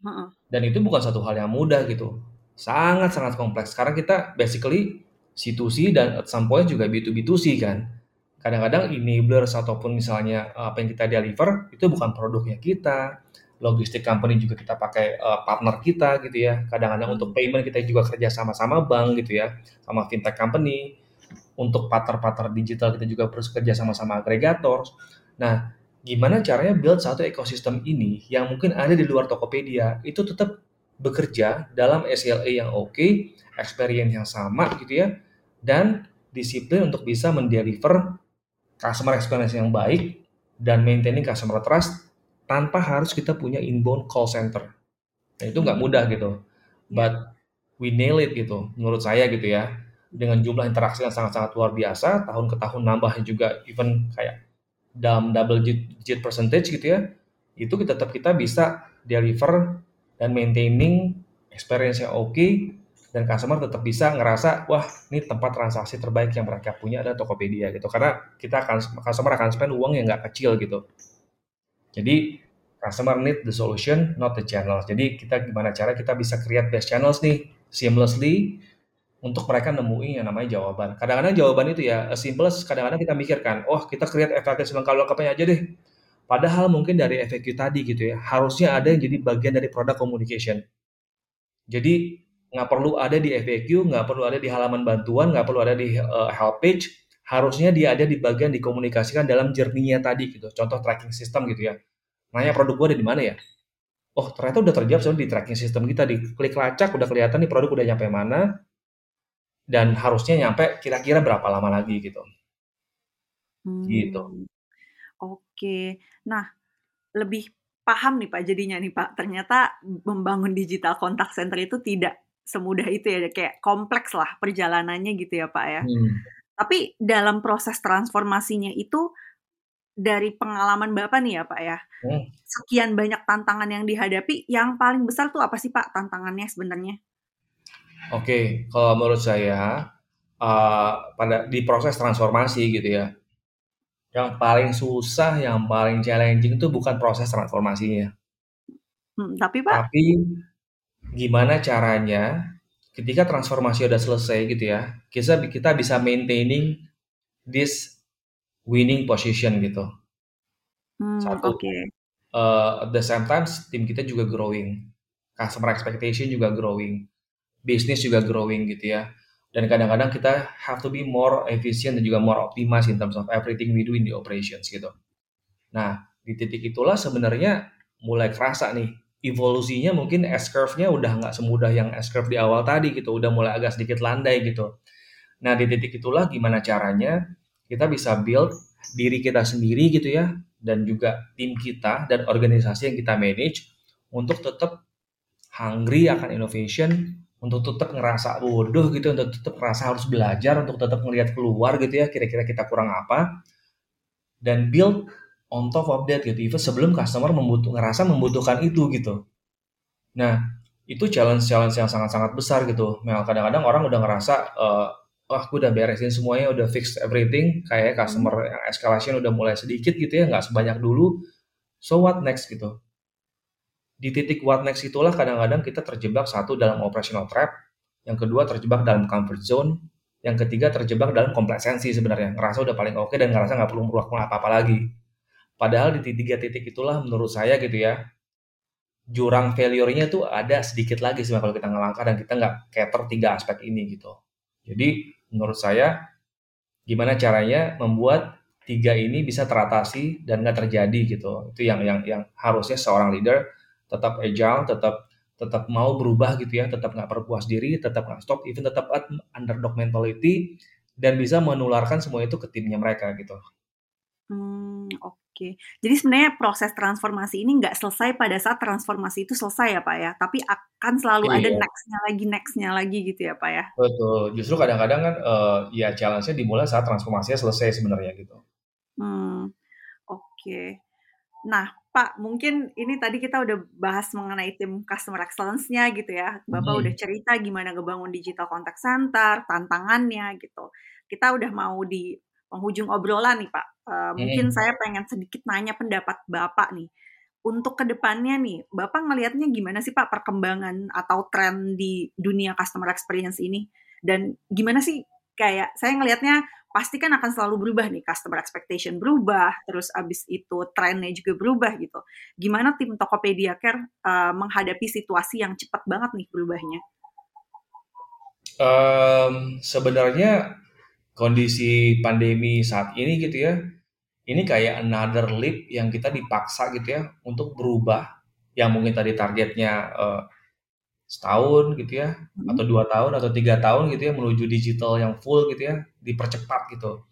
Speaker 2: Uh -uh. Dan itu bukan satu hal yang mudah gitu sangat-sangat kompleks. Karena kita basically C2C dan at some point juga B2B2C kan. Kadang-kadang enablers ataupun misalnya eh, apa yang kita deliver itu bukan produknya kita. Logistik company juga kita pakai uh, partner kita gitu ya. Kadang-kadang untuk payment kita juga kerja sama-sama bank gitu ya, sama fintech company. Untuk partner-partner digital kita juga harus kerja sama-sama agregator. Nah, gimana caranya build satu ekosistem ini yang mungkin ada di luar Tokopedia itu tetap bekerja dalam SLA yang oke, okay, experience yang sama gitu ya, dan disiplin untuk bisa mendeliver customer experience yang baik dan maintaining customer trust tanpa harus kita punya inbound call center. Nah, itu nggak mudah gitu. Ya. But we nail it gitu, menurut saya gitu ya. Dengan jumlah interaksi yang sangat-sangat luar biasa, tahun ke tahun nambah juga even kayak dalam double digit percentage gitu ya, itu kita tetap kita bisa deliver dan maintaining experience yang oke okay, dan customer tetap bisa ngerasa wah ini tempat transaksi terbaik yang mereka punya adalah Tokopedia gitu. Karena kita akan customer akan spend uang yang nggak kecil gitu. Jadi customer need the solution not the channel jadi kita gimana cara kita bisa create best channels nih seamlessly untuk mereka nemuin yang namanya jawaban. Kadang-kadang jawaban itu ya simple kadang-kadang kita mikirkan oh kita create efektif kalau lengkapnya aja deh. Padahal mungkin dari FAQ tadi gitu ya, harusnya ada yang jadi bagian dari product communication. Jadi nggak perlu ada di FAQ, nggak perlu ada di halaman bantuan, nggak perlu ada di uh, help page, harusnya dia ada di bagian dikomunikasikan dalam journey-nya tadi gitu. Contoh tracking system gitu ya. Nanya produk gue ada di mana ya? Oh ternyata udah terjawab sebenarnya di tracking system kita di klik lacak udah kelihatan nih produk udah nyampe mana dan harusnya nyampe kira-kira berapa lama lagi gitu. Gitu.
Speaker 1: Hmm, oke. Nah, lebih paham nih Pak jadinya nih Pak. Ternyata membangun digital contact center itu tidak semudah itu ya, kayak kompleks lah perjalanannya gitu ya Pak ya.
Speaker 2: Hmm.
Speaker 1: Tapi dalam proses transformasinya itu dari pengalaman Bapak nih ya Pak ya,
Speaker 2: Hmm.
Speaker 1: sekian banyak tantangan yang dihadapi, yang paling besar tuh apa sih Pak tantangannya sebenarnya?
Speaker 2: Oke, kalau menurut saya uh, pada di proses transformasi gitu ya, yang paling susah, yang paling challenging itu bukan proses transformasinya,
Speaker 1: Hmm, tapi Pak,
Speaker 2: tapi gimana caranya ketika transformasi udah selesai gitu ya, kita kita bisa maintaining this winning position gitu.
Speaker 1: hmm,
Speaker 2: Satu,
Speaker 1: oke.
Speaker 2: uh, at the same time tim kita juga growing, customer expectation juga growing, bisnis juga growing gitu ya. Dan kadang-kadang kita have to be more efficient dan juga more optimize in terms of everything we do in the operations gitu. Nah, di titik itulah sebenarnya mulai kerasa nih evolusinya mungkin S curve-nya udah nggak semudah yang S curve di awal tadi gitu, udah mulai agak sedikit landai gitu. Nah, di titik itulah gimana caranya kita bisa build diri kita sendiri gitu ya, dan juga tim kita dan organisasi yang kita manage untuk tetap hungry akan innovation, untuk tetap ngerasa bodoh gitu, untuk tetap ngerasa harus belajar, untuk tetap ngelihat keluar gitu ya, kira-kira kita kurang apa, dan build on top of that gitu, even sebelum customer membutuh, ngerasa membutuhkan itu gitu. Nah, itu challenge-challenge yang sangat-sangat besar gitu. Nah, kadang-kadang orang udah ngerasa, uh, wah gue udah beresin semuanya, udah fix everything, kayak customer yang escalation udah mulai sedikit gitu ya, nggak sebanyak dulu. So what next gitu? Di titik what next itulah kadang-kadang kita terjebak satu dalam operational trap, yang kedua terjebak dalam comfort zone, yang ketiga terjebak dalam kompleksensi sebenarnya, ngerasa udah paling oke dan ngerasa nggak perlu melakukan apa-apa lagi. Padahal di tiga titik itulah menurut saya gitu ya, jurang failure-nya tuh ada sedikit lagi sih kalau kita ngelangkah dan kita nggak cater tiga aspek ini gitu. Jadi menurut saya gimana caranya membuat tiga ini bisa teratasi dan nggak terjadi gitu. Itu yang yang yang harusnya seorang leader tetap agile, tetap tetap mau berubah gitu ya, tetap nggak berpuas diri, tetap nggak stop, even tetap underdog mentality dan bisa menularkan semua itu ke timnya mereka gitu.
Speaker 1: Hmm, oke. Jadi sebenarnya proses transformasi ini nggak selesai pada saat transformasi itu selesai ya Pak ya, tapi akan selalu ada
Speaker 2: Iya.
Speaker 1: next-nya lagi next-nya lagi gitu ya Pak ya?
Speaker 2: Betul. Justru kadang-kadang kan uh, ya challenge-nya dimulai saat transformasinya selesai sebenarnya gitu.
Speaker 1: Hmm, oke. Nah, Pak, mungkin ini tadi kita udah bahas mengenai tim customer excellence-nya gitu ya. Bapak udah
Speaker 2: Hmm.
Speaker 1: cerita gimana ngebangun digital contact center, tantangannya gitu. Kita udah mau di penghujung obrolan nih Pak. Uh, mungkin
Speaker 2: Hmm.
Speaker 1: saya pengen sedikit nanya pendapat Bapak nih. Untuk ke depannya nih, Bapak ngelihatnya gimana sih Pak perkembangan atau tren di dunia customer experience ini? Dan gimana sih kayak saya ngelihatnya pasti kan akan selalu berubah nih customer expectation berubah terus abis itu trennya juga berubah gitu gimana tim Tokopedia Care uh, menghadapi situasi yang cepat banget nih berubahnya
Speaker 2: Um, sebenarnya kondisi pandemi saat ini gitu ya, ini kayak another leap yang kita dipaksa gitu ya untuk berubah, yang mungkin tadi targetnya uh, setahun gitu ya,
Speaker 1: Hmm.
Speaker 2: atau dua tahun atau tiga tahun gitu ya menuju digital yang full gitu ya, dipercepat gitu.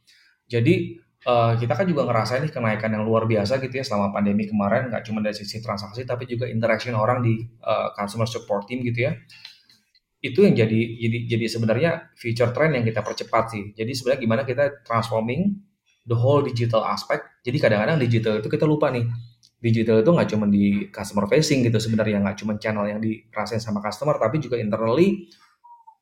Speaker 2: Jadi uh, kita kan juga ngerasain nih kenaikan yang luar biasa gitu ya selama pandemi kemarin, nggak cuma dari sisi transaksi tapi juga interaction orang di uh, customer support team gitu ya itu yang jadi jadi jadi sebenarnya feature trend yang kita percepat sih. Jadi sebenarnya gimana kita transforming the whole digital aspect. Jadi kadang-kadang digital itu kita lupa nih. Digital itu nggak cuma di customer facing gitu sebenarnya nggak cuma channel yang dirasain sama customer tapi juga internally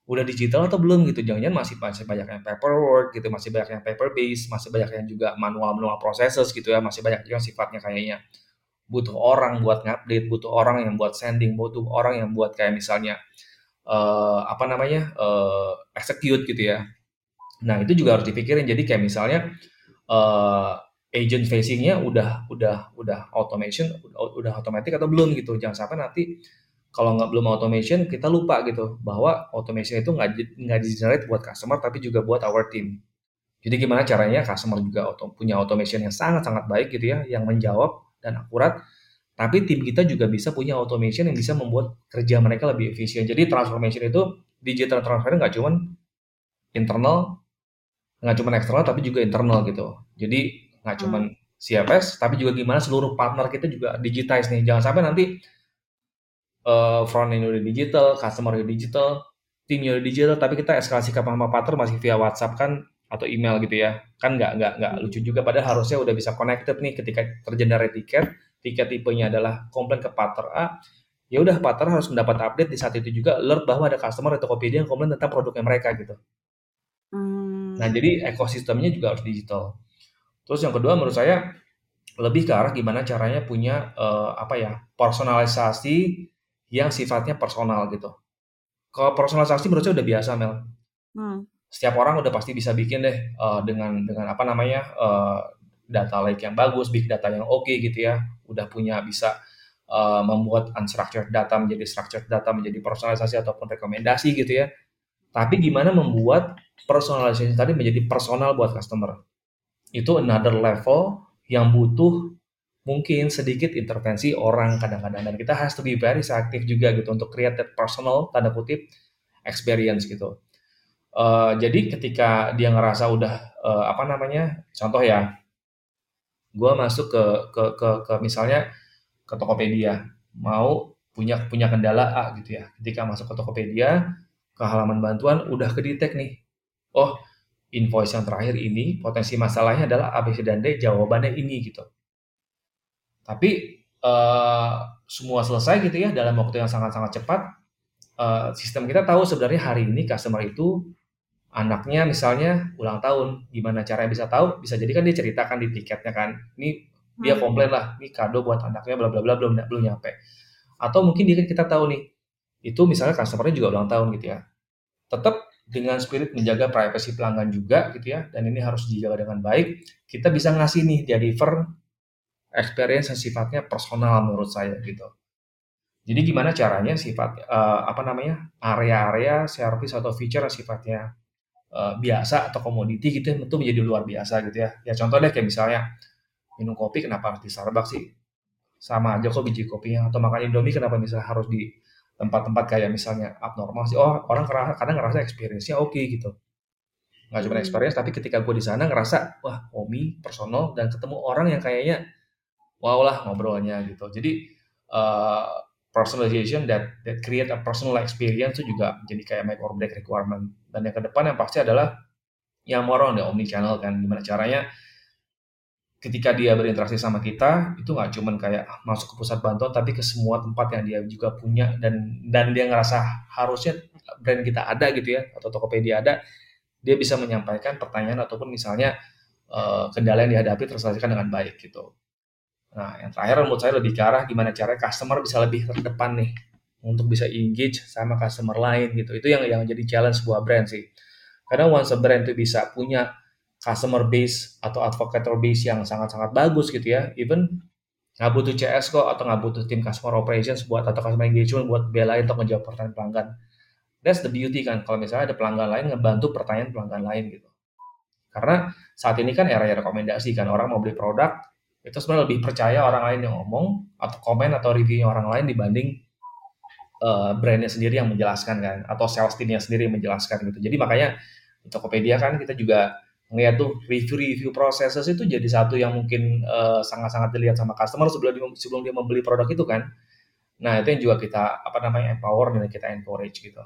Speaker 2: udah digital atau belum gitu. Jangan-jangan masih masih banyak yang paperwork gitu, masih banyak yang paper based, masih banyak yang juga manual-manual processes gitu ya, masih banyak yang sifatnya kayaknya butuh orang buat ngupdate, butuh orang yang buat sending, butuh orang yang buat kayak misalnya uh, apa namanya uh, execute gitu ya. Nah itu juga harus dipikirin. Jadi kayak misalnya uh, agent facingnya udah udah udah automation udah, udah otomatis atau belum gitu. Jangan sampai nanti kalau nggak belum automation kita lupa gitu bahwa automation itu nggak nggak di generate buat customer tapi juga buat our team Jadi gimana caranya customer juga punya automation yang sangat-sangat baik gitu ya, yang menjawab dan akurat. Tapi tim kita juga bisa punya automation yang bisa membuat kerja mereka lebih efisien. Jadi transformation itu digital transformation nggak cuma internal, nggak cuma eksternal, tapi juga internal gitu. Jadi nggak cuma hmm. CFS, tapi juga gimana seluruh partner kita juga digitize nih. Jangan sampai nanti uh, front end udah digital, customer udah digital, timnya udah digital, tapi kita eskalasi ke sama partner masih via WhatsApp kan atau email gitu ya kan nggak nggak nggak hmm. lucu juga padahal harusnya udah bisa connected nih ketika tergenerate tiket tiket tipenya adalah komplain ke partner A ya udah partner harus mendapat update di saat itu juga alert bahwa ada customer atau Tokopedia yang komplain tentang produknya mereka gitu. Hmm. nah jadi ekosistemnya juga harus digital. Terus yang kedua menurut saya lebih ke arah gimana caranya punya uh, apa ya personalisasi yang sifatnya personal gitu. Kalau personalisasi menurut saya udah biasa Mel. Hmm. Setiap orang udah pasti bisa bikin deh uh, dengan dengan apa namanya uh, data lake yang bagus, big data yang oke okay gitu ya, udah punya bisa uh, membuat unstructured data menjadi structured data menjadi personalisasi ataupun rekomendasi gitu ya. Tapi gimana membuat personalisasi tadi menjadi personal buat customer? Itu another level yang butuh mungkin sedikit intervensi orang kadang-kadang dan kita harus to be very selective juga gitu untuk create that personal tanda kutip experience gitu. Uh, jadi ketika dia ngerasa udah uh, apa namanya, contoh ya, gue masuk ke, ke ke ke misalnya ke Tokopedia, mau punya punya kendala A gitu ya. Ketika masuk ke Tokopedia, ke halaman bantuan udah kedetek nih. Oh, invoice yang terakhir ini potensi masalahnya adalah A, B, C, dan D, jawabannya ini gitu. Tapi uh, semua selesai gitu ya dalam waktu yang sangat-sangat cepat. Uh, sistem kita tahu sebenarnya hari ini customer itu anaknya misalnya ulang tahun, gimana caranya bisa tahu? Bisa jadi kan dia ceritakan di tiketnya kan, ini dia hmm. komplain lah, ini kado buat anaknya bla bla bla belum belum nyampe. Atau mungkin dia kita tahu nih, itu misalnya customernya juga ulang tahun gitu ya. Tetap dengan spirit menjaga privasi pelanggan juga gitu ya, dan ini harus dijaga dengan baik. Kita bisa ngasih nih deliver experience yang sifatnya personal menurut saya gitu. Jadi gimana caranya sifat uh, apa namanya area-area service atau feature yang sifatnya uh, biasa atau komoditi gitu itu menjadi luar biasa gitu ya. Ya contoh deh kayak misalnya minum kopi kenapa harus di Starbucks sih? Sama aja kok biji kopinya atau makan Indomie kenapa misalnya harus di tempat-tempat kayak misalnya abnormal sih. Oh, orang kadang ngerasa experience-nya oke okay, gitu. Nggak cuma hmm. experience, tapi ketika gue di sana ngerasa, wah, homey, personal, dan ketemu orang yang kayaknya, wow lah ngobrolnya gitu. Jadi, uh, personalization that that create a personal experience itu juga jadi kayak make or break requirement. Dan yang ke depan yang pasti adalah yang more on the omni channel kan gimana caranya ketika dia berinteraksi sama kita itu nggak cuman kayak masuk ke pusat bantuan tapi ke semua tempat yang dia juga punya dan dan dia ngerasa harusnya brand kita ada gitu ya atau Tokopedia ada dia bisa menyampaikan pertanyaan ataupun misalnya uh, kendala yang dihadapi terselesaikan dengan baik gitu. Nah, yang terakhir menurut saya lebih ke arah gimana cara customer bisa lebih terdepan nih untuk bisa engage sama customer lain gitu. Itu yang yang jadi challenge sebuah brand sih. Karena once a brand itu bisa punya customer base atau advocator base yang sangat-sangat bagus gitu ya, even nggak butuh CS kok atau nggak butuh tim customer operations buat atau customer engagement buat belain untuk menjawab pertanyaan pelanggan. That's the beauty kan kalau misalnya ada pelanggan lain ngebantu pertanyaan pelanggan lain gitu. Karena saat ini kan era rekomendasi kan orang mau beli produk itu sebenarnya lebih percaya orang lain yang ngomong atau komen atau reviewnya orang lain dibanding uh, brandnya sendiri yang menjelaskan kan atau sales teamnya sendiri yang menjelaskan gitu jadi makanya di Tokopedia kan kita juga ngeliat tuh review-review processes itu jadi satu yang mungkin eh, sangat-sangat dilihat sama customer sebelum dia, sebelum dia membeli produk itu kan nah itu yang juga kita apa namanya empower dan kita encourage gitu.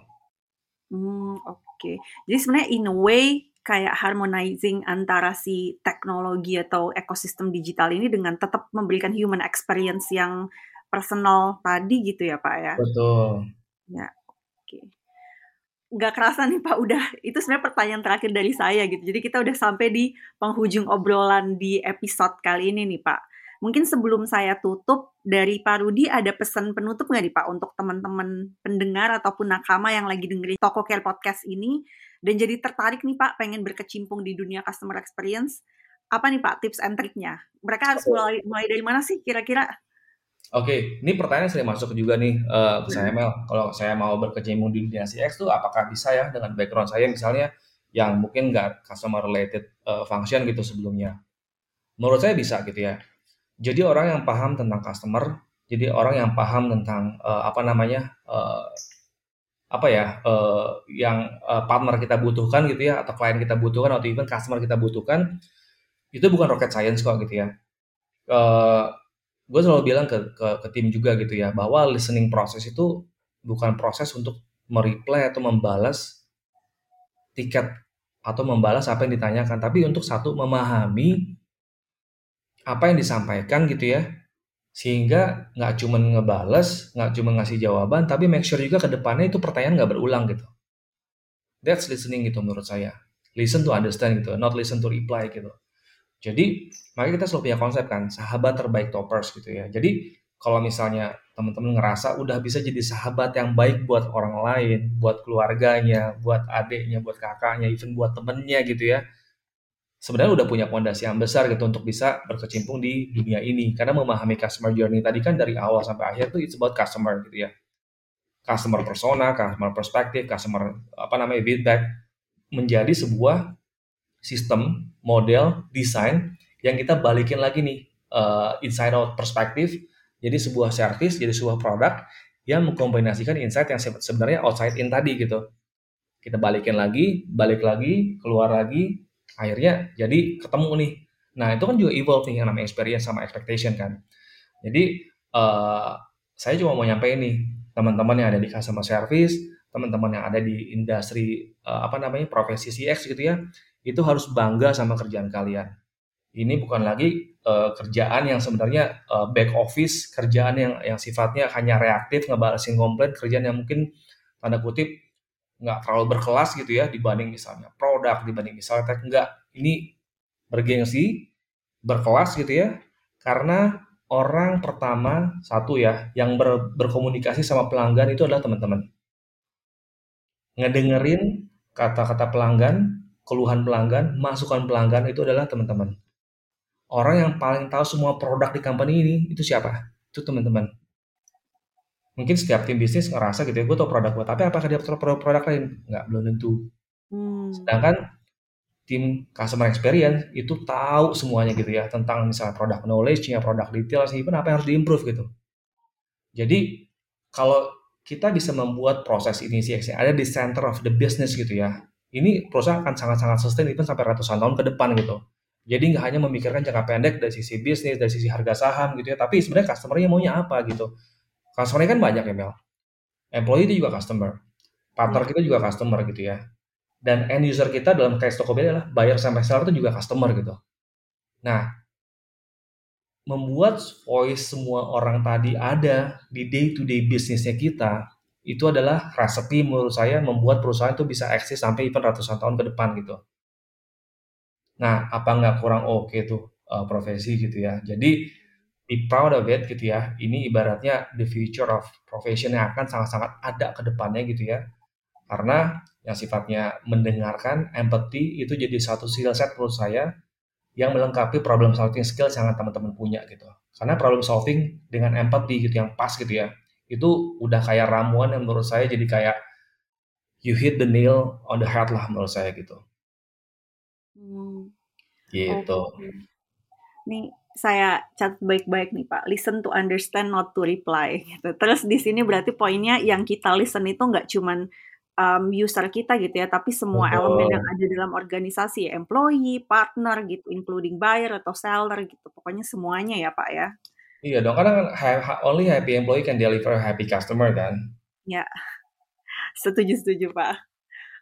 Speaker 1: Hmm, oke. Okay. Jadi sebenarnya in a way kayak harmonizing antara si teknologi atau ekosistem digital ini dengan tetap memberikan human experience yang personal tadi gitu ya Pak ya?
Speaker 2: Betul.
Speaker 1: Ya, oke. Okay. Nggak kerasa nih Pak, udah itu sebenarnya pertanyaan terakhir dari saya gitu. Jadi kita udah sampai di penghujung obrolan di episode kali ini nih Pak. Mungkin sebelum saya tutup, dari Pak Rudi ada pesan penutup nggak nih Pak untuk teman-teman pendengar ataupun nakama yang lagi dengerin Toko Care Podcast ini dan jadi tertarik nih Pak pengen berkecimpung di dunia customer experience, apa nih Pak tips and triknya? Mereka harus mulai mulai dari mana sih kira-kira?
Speaker 2: Oke, ini pertanyaan saya masuk juga nih uh, ke saya Mel. Kalau saya mau berkecimpung di dunia CX tuh apakah bisa ya dengan background saya misalnya yang mungkin nggak customer related uh, function gitu sebelumnya. Menurut saya bisa gitu ya. Jadi orang yang paham tentang customer, jadi orang yang paham tentang uh, apa namanya uh, apa ya uh, yang uh, partner kita butuhkan gitu ya atau klien kita butuhkan atau even customer kita butuhkan itu bukan rocket science kok gitu ya. Uh, gue selalu bilang ke, ke ke tim juga gitu ya bahwa listening process itu bukan proses untuk mereply atau membalas tiket atau membalas apa yang ditanyakan, tapi untuk satu memahami apa yang disampaikan gitu ya sehingga nggak cuma ngebales, nggak cuma ngasih jawaban, tapi make sure juga ke depannya itu pertanyaan nggak berulang gitu. That's listening gitu menurut saya. Listen to understand gitu, not listen to reply gitu. Jadi, makanya kita selalu punya konsep kan, sahabat terbaik toppers gitu ya. Jadi, kalau misalnya teman-teman ngerasa udah bisa jadi sahabat yang baik buat orang lain, buat keluarganya, buat adiknya, buat kakaknya, even buat temennya gitu ya, sebenarnya udah punya fondasi yang besar gitu untuk bisa berkecimpung di dunia ini. Karena memahami customer journey tadi kan dari awal sampai akhir tuh it's about customer gitu ya. Customer persona, customer perspective, customer apa namanya feedback menjadi sebuah sistem, model, desain yang kita balikin lagi nih uh, inside out perspektif jadi sebuah service, jadi sebuah produk yang mengkombinasikan insight yang sebenarnya outside in tadi gitu. Kita balikin lagi, balik lagi, keluar lagi, akhirnya jadi ketemu nih. Nah itu kan juga evolve nih yang namanya experience sama expectation kan. Jadi uh, saya cuma mau nyampein nih teman-teman yang ada di customer service teman-teman yang ada di industri uh, apa namanya profesi CX gitu ya itu harus bangga sama kerjaan kalian. Ini bukan lagi uh, kerjaan yang sebenarnya uh, back office kerjaan yang yang sifatnya hanya reaktif ngebalasin komplain kerjaan yang mungkin tanda kutip nggak terlalu berkelas gitu ya dibanding misalnya produk dibanding misalnya tech enggak ini bergengsi berkelas gitu ya karena orang pertama satu ya yang ber, berkomunikasi sama pelanggan itu adalah teman-teman. Ngedengerin kata-kata pelanggan keluhan pelanggan masukan pelanggan itu adalah teman-teman. Orang yang paling tahu semua produk di company ini itu siapa? Itu teman-teman mungkin setiap tim bisnis ngerasa gitu ya, gue tau produk gue, tapi apakah dia tahu produk-produk lain? Nggak, belum tentu. Hmm. Sedangkan tim customer experience itu tahu semuanya gitu ya, tentang misalnya produk knowledge-nya, produk detail, even apa yang harus diimprove gitu. Jadi, kalau kita bisa membuat proses ini sih ada di center of the business gitu ya, ini perusahaan akan sangat-sangat sustain even sampai ratusan tahun ke depan gitu. Jadi nggak hanya memikirkan jangka pendek dari sisi bisnis, dari sisi harga saham gitu ya, tapi sebenarnya customer-nya maunya apa gitu. Customer kan banyak ya Mel. Employee itu juga customer. Partner iya. kita juga customer gitu ya. Dan end user kita dalam case Tokopedia adalah buyer sampai seller itu juga customer gitu. Nah, membuat voice semua orang tadi ada di day to day bisnisnya kita itu adalah resepi menurut saya membuat perusahaan itu bisa eksis sampai even ratusan tahun ke depan gitu. Nah, apa nggak kurang oke okay tuh uh, profesi gitu ya. Jadi be proud of it gitu ya. Ini ibaratnya the future of profession yang akan sangat-sangat ada ke depannya gitu ya. Karena yang sifatnya mendengarkan, empathy itu jadi satu skill set menurut saya yang melengkapi problem solving skill yang teman-teman punya gitu. Karena problem solving dengan empathy gitu yang pas gitu ya. Itu udah kayak ramuan yang menurut saya jadi kayak you hit the nail on the head lah menurut saya gitu. Hmm. Gitu. Okay.
Speaker 1: Nih saya catat baik-baik nih Pak. Listen to understand, not to reply. Gitu. Terus di sini berarti poinnya yang kita listen itu nggak cuman um, user kita gitu ya, tapi semua oh. elemen yang ada dalam organisasi, employee, partner gitu, including buyer atau seller gitu. Pokoknya semuanya ya Pak ya.
Speaker 2: Iya dong, karena kan only happy employee can deliver happy customer kan.
Speaker 1: Ya, setuju-setuju Pak.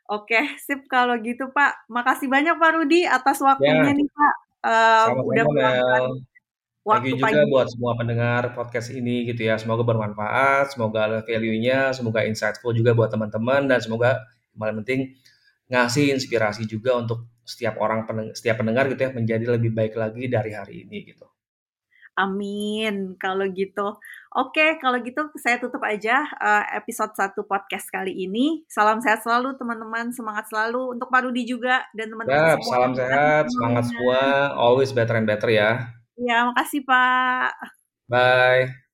Speaker 1: Oke, sip kalau gitu Pak. Makasih banyak Pak Rudi atas waktunya ya. nih Pak. Uh, udah
Speaker 2: meluangkan waktu Thank juga pagi. buat semua pendengar podcast ini gitu ya. Semoga bermanfaat, semoga ada value-nya, semoga insightful juga buat teman-teman dan semoga paling penting ngasih inspirasi juga untuk setiap orang setiap pendengar gitu ya menjadi lebih baik lagi dari hari ini gitu.
Speaker 1: Amin. Kalau gitu, oke. Kalau gitu saya tutup aja uh, episode 1 podcast kali ini. Salam sehat selalu teman-teman. Semangat selalu untuk Pak Rudi juga dan teman-teman
Speaker 2: semua. Salam sehat, semangat semua. Always better and better ya.
Speaker 1: Ya, makasih Pak.
Speaker 2: Bye.